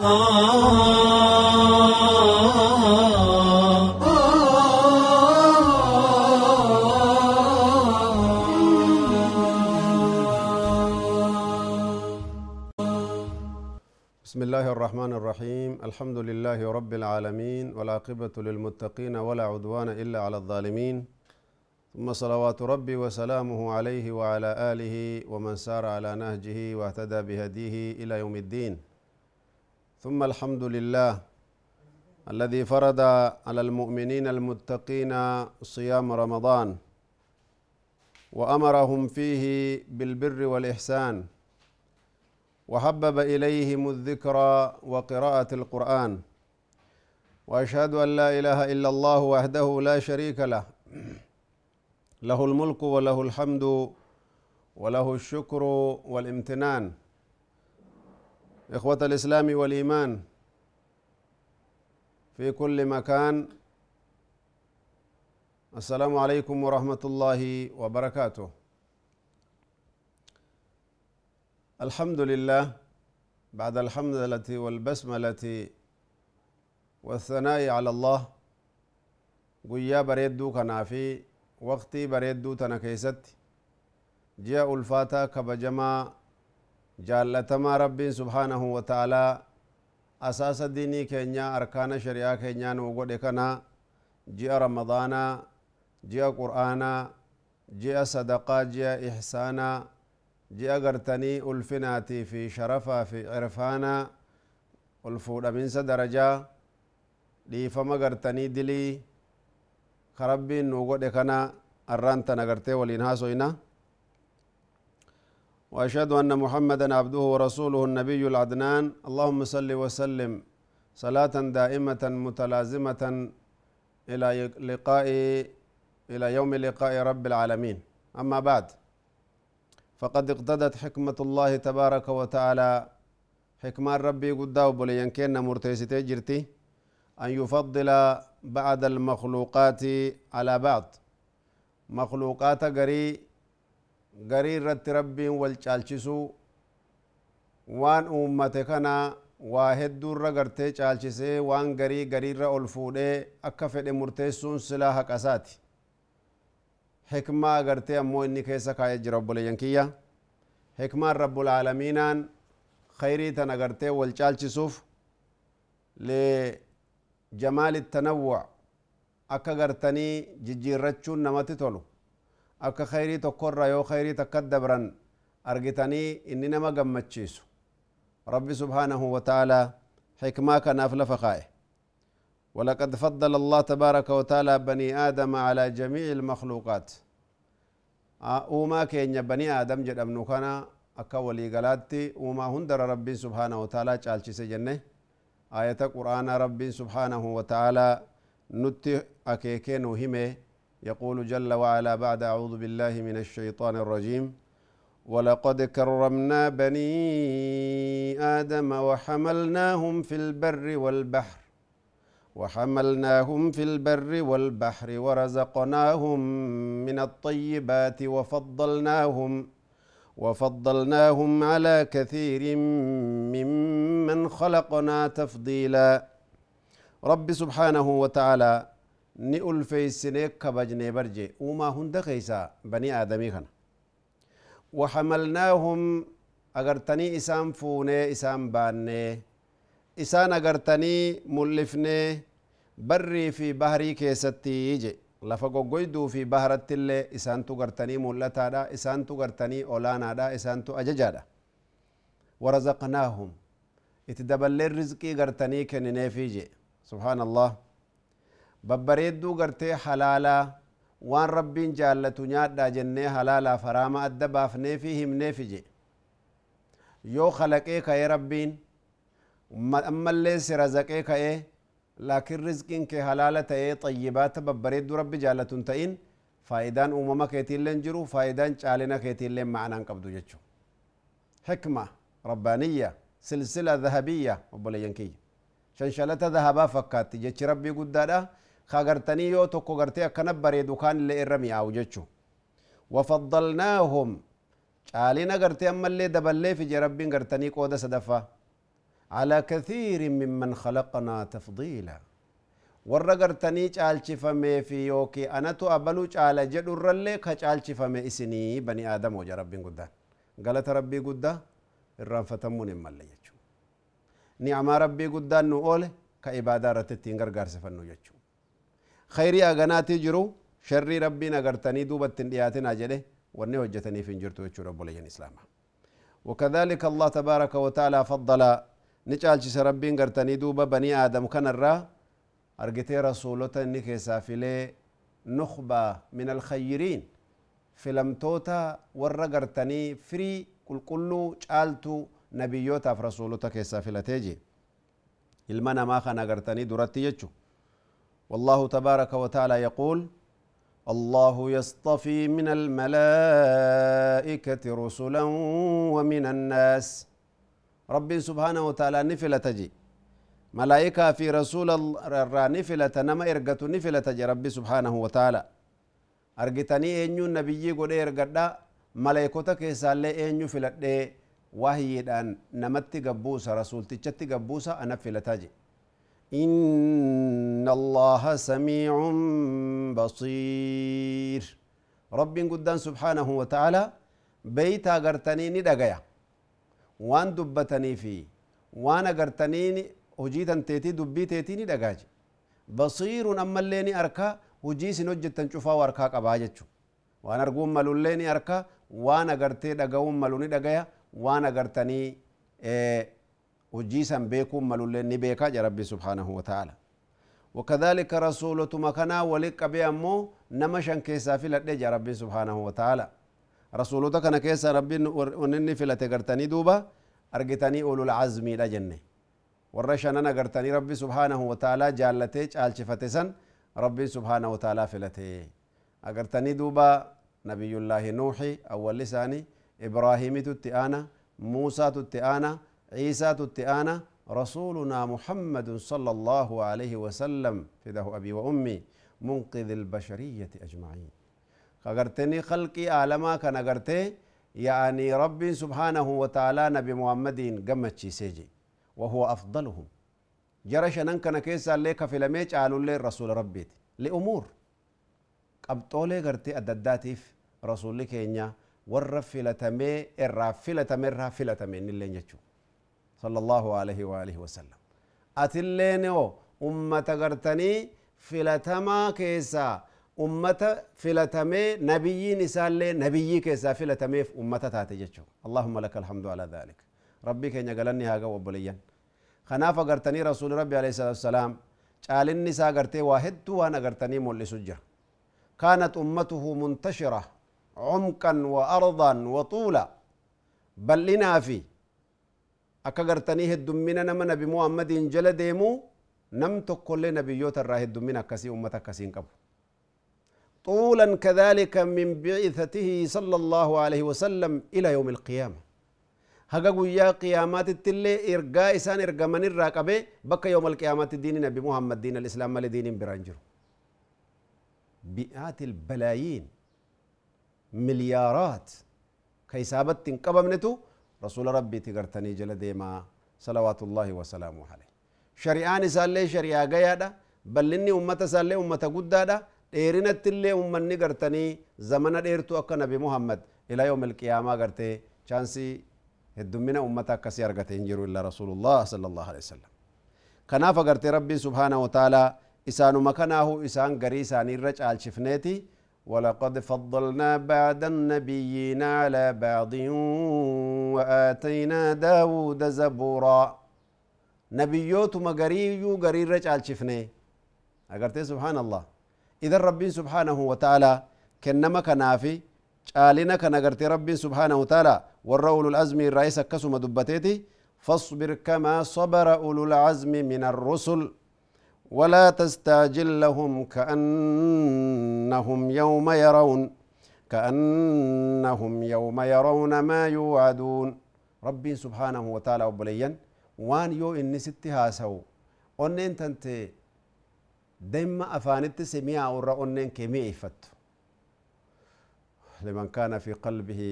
بسم الله الرحمن الرحيم. الحمد لله رب العالمين والعاقبة للمتقين ولا عدوان إلا على الظالمين. ثم صلوات ربي وسلامه عليه وعلى آله ومن سار على نهجه واهتدى بهديه إلى يوم الدين. ثم الحمد لله الذي فرض على المؤمنين المتقين صيام رمضان وأمرهم فيه بالبر والإحسان وحبب إليهم الذكرى وقراءة القرآن وأشهد أن لا إله إلا الله وحده لا شريك له. له الملك وله الحمد وله الشكر والامتنان. إخوة الإسلام والإيمان في كل مكان. السلام عليكم ورحمة الله وبركاته. الحمد لله بعد الحمدلة والبسملة والثناء على الله قيا بريدو كنافي وقتي بريدو تنكيست جاء الفاتا كبجما جالتما ربي سبحانه وتعالى أساس ديني كينيا أركان شريعة كينيا نوغود كنا جاء رمضانا جاء قرآنا جاء صدقا جاء إحسانا ji'a gartanii ulfinaatii fi sharafaa fi cirfaanaa ol fuudhaminsa darajaa dhiifama gartanii dilii ka rabbiin nuu godhe kana arraan tana gartee waliin وأشهد أن محمدا عبده ورسوله النبي العدنان. اللهم صل وسلم صلاة دائمة متلازمة إلى لقاء إلى يوم لقاء رب العالمين. أما بعد فقد اقتدت حكمة الله تبارك وتعالى. حكمة ربي قداه بلين كينا مرتيستي جرتي. أن يفضل بعد المخلوقات على بعض. مخلوقات قري قري رت ربي والچالچسو وان أمتكنا واحد دور قرتي چالچسي وان قري قري را ألفوده أكفد مرتيسون سلاح قساتي hikmaa agartee ammoo inni keessa kaa'ee jira obboleeyyan kiyya hikmaan rabbulaalamiinaan khayrii tan agartee wal caalchisuuf lijamaali tanawwuc akka gartanii jijjiirrachuun namatti tolu akka khayrii tokkorra yoo khayrii takka dabran argitanii inni nama gammachiisu rabbi subhaanahu wa ta'aalaa hikmaa kanaaf lafa kaa'e ولقد فضل الله تبارك وتعالى بني آدم على جميع المخلوقات uumaa keenya bani aadam jedhamnu kana akka waliigalaatti uumaa hundara rabbiin subhaanahu wataalaa caalchise jenne ayata qur'aana rabbiin subhaanahu wataalaa nutti akeekee nu hime يقول جل وعلا بعد أعوذ بالله من الشيطان الرجيم ولقد كرمنا بني آدم وحملناهم في البر والبحر وحملناهم في البر والبحر ورزقناهم من الطيبات وفضلناهم وفضلناهم على كثير ممن خلقنا تفضيلا. رب سبحانه وتعالى في السنيك كبجني برجي وما هند خيسا بني آدمي خنا وحملناهم أغرتني إسام فوني إسام باني isaan agartanii mul'ifnee barrii fi baharii keessatti je lafa goggoyduu fi baharatti illee isaantu gartanii mul'ataadha isaantu gartanii olaanaadha isaantu ajajaadha warazaqnaahum itti daballeen rizqii gartanii kennineefii je subhaan allah babbareedduu gartee halaalaa waan rabbiin jaallatu nyaadhaa jennee halaalaaf haraama adda baafneefi himneefi je yoo kalaqee ka'ee rabbiin ammallee si razaqee ka'ee laakiin rizqiin kee halaala ta'ee xayyibaata babbareedduu rabbi jaallatun ta'in faayidaan uumama keetiillee jiru faayidaan caalina keetiillee ma'anaan qabdu jechuu hikma rabbaaniyya silsila dhahabiyya obboleeyyan kiyya shanshalata dhahabaa fakkaatti jechi rabbii guddaadha خاغرتني يو توكو غرتي كنبري دوكان لرمي أو جتشو وفضلناهم علينا غرتي اما اللي دبل في جرب بين غرتني كودا صدفا على كثير ممن خلقنا تفضيلا ورغرتني قال شفمي في يوكي أنا تو ابلو قال جدر الله كقال شفمي اسني بني آدم وجرب بين غدا غلط ربي غدا الرفتمون مليچو نعم ربي غدا نو اول كعباده رتتين غرغار سفنو يچو خيري أغنى جرو شري ربي نغرتني دوبة تنديهاتنا جده واني وجتني في انجرتو يتشو رب لجن إسلاما وكذلك الله تبارك وتعالى فضل نجعل جس ربي نغرتني دوبة بني آدم كان الرا أرغتي رسولتا نكي سافلي نخبة من الخيرين فلم توتا ورغرتني فري كل كلو جعلتو نبيوتا في رسولتا كي سافلتيجي المنا ما خانا غرتني دورتي يتشو والله تبارك وتعالى يقول الله يصطفي من الملائكة رسلا ومن الناس. رب سبحانه وتعالى نفل تجي. ملائكة في رسول الرانفلة نما إرغتو نفلة تجي ربي سبحانه وتعالى. أرغتني أنيو نبيي قد إرغتا ملائكو تكيسا لي أنيو فلت دي. وحي دان نمت قبوسة رسول تجت قبوسة أنا فلت تجي. إن الله سميع بصير. رب قدان سبحانه وتعالى بيت أغرتني ندقيا. وان دبتني في. وان أغرتني هجيتا تيتي دبي تيتي ندقاج. بصير أما اللي أركا hujii isin hojjettan cufaa harkaa qabaa jechu waan arguun malullee ni harka waan agartee dhaga'uun malu ni malullee ni beeka ja rabbi subhaanahu wa ta'ala وكذلك رسولة مكنا ولق بي أمو نمشا كيسا في جا ربي سبحانه وتعالى. رسولة كان كيسا ربي ونني في لتقرتني دوبا أرقتني أولو العزم إلى جنة. ورشنا نقرتني ربي سبحانه وتعالى جالتي جال شفتسن ربي سبحانه وتعالى فلته أقرتني دوبا نبي الله نوحي أول لساني إبراهيم تتئانا موسى تتئانا عيسى تتيانا رسولنا محمد صلى الله عليه وسلم في أبي وأمي منقذ البشرية أجمعين. خغرتني خلقي آلما كان يعني رب سبحانه وتعالى نبي محمد قمتشي سيجي وهو أفضلهم. جرش كان كيسا ليك في لميج قالوا لي الرسول ربيت لأمور. قبطولي غرتي أدداتيف رسول لكينيا ورفلتمي لتمي الرافلتمي نلين يتشوف sallallahu alaihi wa alihi wasallam atilleen oo ummata gartanii filatamaa keessaa ummata filatamee nabiyyiin isaallee nabiyyii keessaa filatameef ummata taate jechuu allahumma laka alhamdu ala dhalik rabbii keenya galanni haa ga'u obboleeyyan kanaaf agartanii rasuuli rabbi alayhi salaatu wasalaam caalinni isaa agartee waa hedduu waan agartanii mul'isu jira kaanat ummatuhu muntashira cumqan wa ardan wa tuula bal'inaa fi akka gartanii heddummina nama nabi muhammadiin jala deemuu nam tokkollee nabiyyoota irraa heddummina akkasii ummata akkasiin qabu طولا كذلك من بعثته صلى الله عليه وسلم إلى يوم القيامة haga guyyaa qiyaamaatittillee ergaa isaan ergamanirraa qabe bakka yoom alqiyaamaatti diini nabi muhammad diin alislaam malee diiniin biraan jiru bi'aati ilbalaayiin milyaaraat ka isaabatti hin qabamnetu rasuula rabbiiti gartanii jala deemaa salawaatullaahi wasalaamu aleyh shari'aan isaallee shari'aa gayaadha ballinni ummata isaallee ummata guddaadha dheerinattillee ummanni gartanii zamana dheertuu akka nabi muhammad ila yoom alqiyaamaa gartee chaansii heddumina ummata akkasii argate hin jiru illa rasulullah sala allahu alehi wasalam kanaaf agarte rabbii subhaanahu wataaalaa isaanuma kanaahu isaan garii isaanii irra caalchifneeti ولقد فضلنا بعد النبيين على بعض وآتينا داود زبورا. نبيوت مغريو غرير رجال أقرتي سبحان الله إذا ربي سبحانه وتعالى كنما كنافي gartee rabbiin subhaanahu taala warra ulul azmi irraa isa akkasuma dubbateeti فاصبر كما صبر أولو العزم من الرسل. ولا تستعجل لهم كأنهم يوم يرون كأنهم يوم يرون ما يوعدون. ربي سبحانه وتعالى وبليا وان يو إني ستها سو أنين تنتي دم أفانت سميع ورا أنين كمي إفتو. لمن كان في قلبه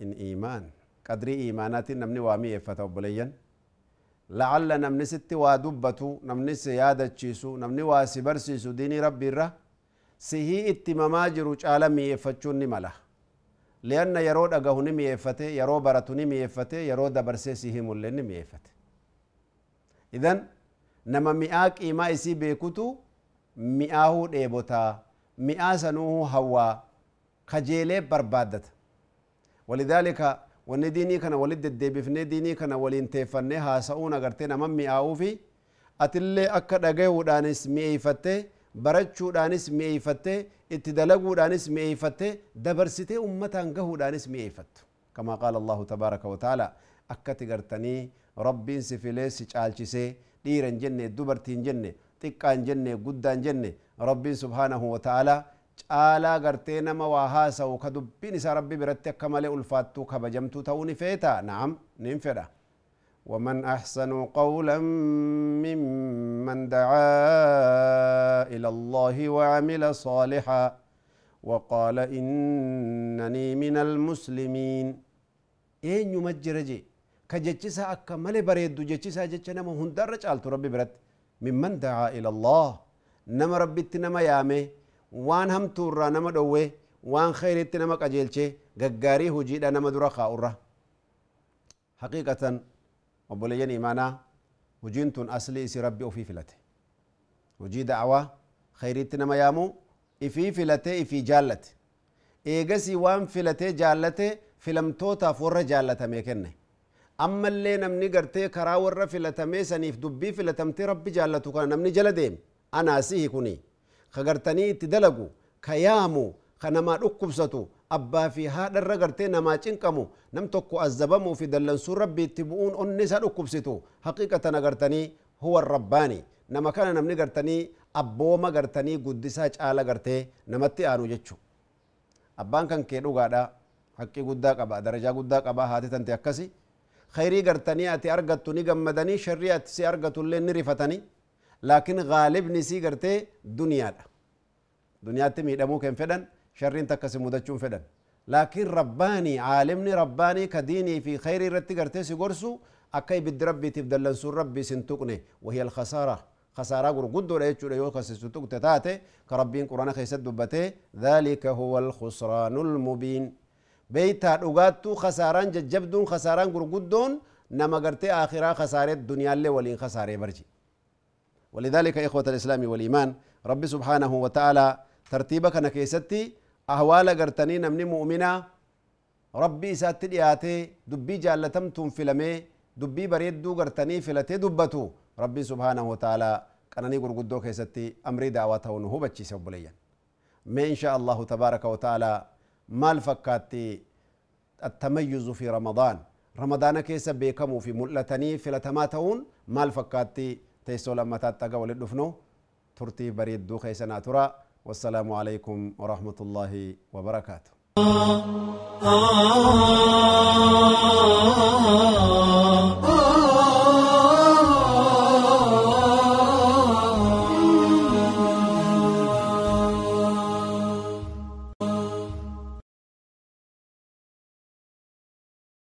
من إيمان قدري إيمانات نمني وامي فتو بليا لعل نمني ست وادبتو نمني سيادة تشيسو نمني واسي برسيسو ديني ربي الره سهي اتماما جرو چالا ميفتشون نملا لأن يرو دقه نميفته يرو برتو نميفته يرو دبرسي سهي مولي نميفته. إذن نما مئاك إما إسي بيكتو مئاه ديبوتا مئا سنوه هوا خجيلي بربادت. ولذلك wanni diinii kana walit deddeebifnee diinii kana waliin teeffannee haasa'uun agartee nama mi'aawuu fi atillee akka dhagahuudhaanis mi'eeyfattee barachuudhaanis mi'eeyfattee itti dalaguudhaanis mi'eeyfattee dabarsitee ummataan gahuudhaanis mi'eeyfattu كما قال الله تبارك وتعالى أكت غرتني ربي سفلي سيچالچسي ديرن جنة دبرتين جنة تقان جنة قدان جنة ربي سبحانه وتعالى caalaa gartee nama waa haasa'u ka dubbiin isaa rabbi biratti akka malee ulfaattuu kabajamtuu ta'uu ni feeta naam nin ومن أحسن قولا ممن دعا إلى الله وعمل صالحا وقال إنني من المسلمين أين يمجرجي كجتشسا أكا ملي بريد جتشسا جتشنا مهندر جالت ربي برد ممن دعا إلى الله نما ربي تنما يامي waan hamtuu irraa nama dhowwe waan khayritti nama qajeelche gaggaarii hujiidha nama dura kaa'urra haqiiqatan obboleeyyan imaanaa hujiin tun aslii isi rabbi ofii filate hujii da'awaa khayritti nama yaamu ifii filatee ifii jaallate eegasii waan filatee jaallate filamtootaaf warra jaallatame kenne ammallee namni gartee karaa warra filatamee saniif dubbii filatamtee rabbi jaallatu kana namni jala deeme anaasihi kunii kagartanii itti dalagu ka yaamu ka namaa dhukkubsatu abbaa fi haadharra gartee namaa cinqamu nam tokko azabamuu fi dallansuu rabbi itti bu'uun onni isa dhukkubsitu haqiiqatan agartanii huwa rabbaani nama kana namni gartanii abbooma gartanii guddisaa caala gartee namatti aanu jechu abbaan kan kee dhugaadha haqqii guddaa qaba darajaa guddaa qaba haati tante akkasi khayrii gartanii ati argattu ni gammadanii sharrii ati si argatullee ni rifatanii لكن غالب نسي قرتي دنيا دا. دنيا تمي دمو كن فدن شرين تكس مدچون فدن. لكن رباني عالمني رباني كديني في خير رتي قرتي سيغرسو أكاي بدربي تبدل لنسو ربي سنتقني. وهي الخسارة. خسارة قر قدو ريتشو ليوكا سنتق تتاتي. كربين قرانا خيسد دبتي ذلك هو الخسران المبين. بيتا أغاتو خساران ججبدون خساران قر قدون نما قرتي آخرا خسارة دنيا اللي ولين خسارة برجي. ولذلك إخوة الإسلام والإيمان رب سبحانه وتعالى ترتيبك نكيستي أهوال قرتني نمني مؤمنا ربي سات دياتي دبي جالتم تنفلمي دبي بريدو قرتني فلتي دبتو. ربي سبحانه وتعالى كانني قرقدو كيستي أمري دعوته هو بچي سبليا ما إن شاء الله تبارك وتعالى مال فكاتي التميز في رمضان. رمضان كيس بيكمو في ملتني فلتماتون مال فكاتي teessoo lammataatti aga walit dhufnu turtii bareedduu keessanaa tura والسلام عليكم ورحمة الله وبركاته آه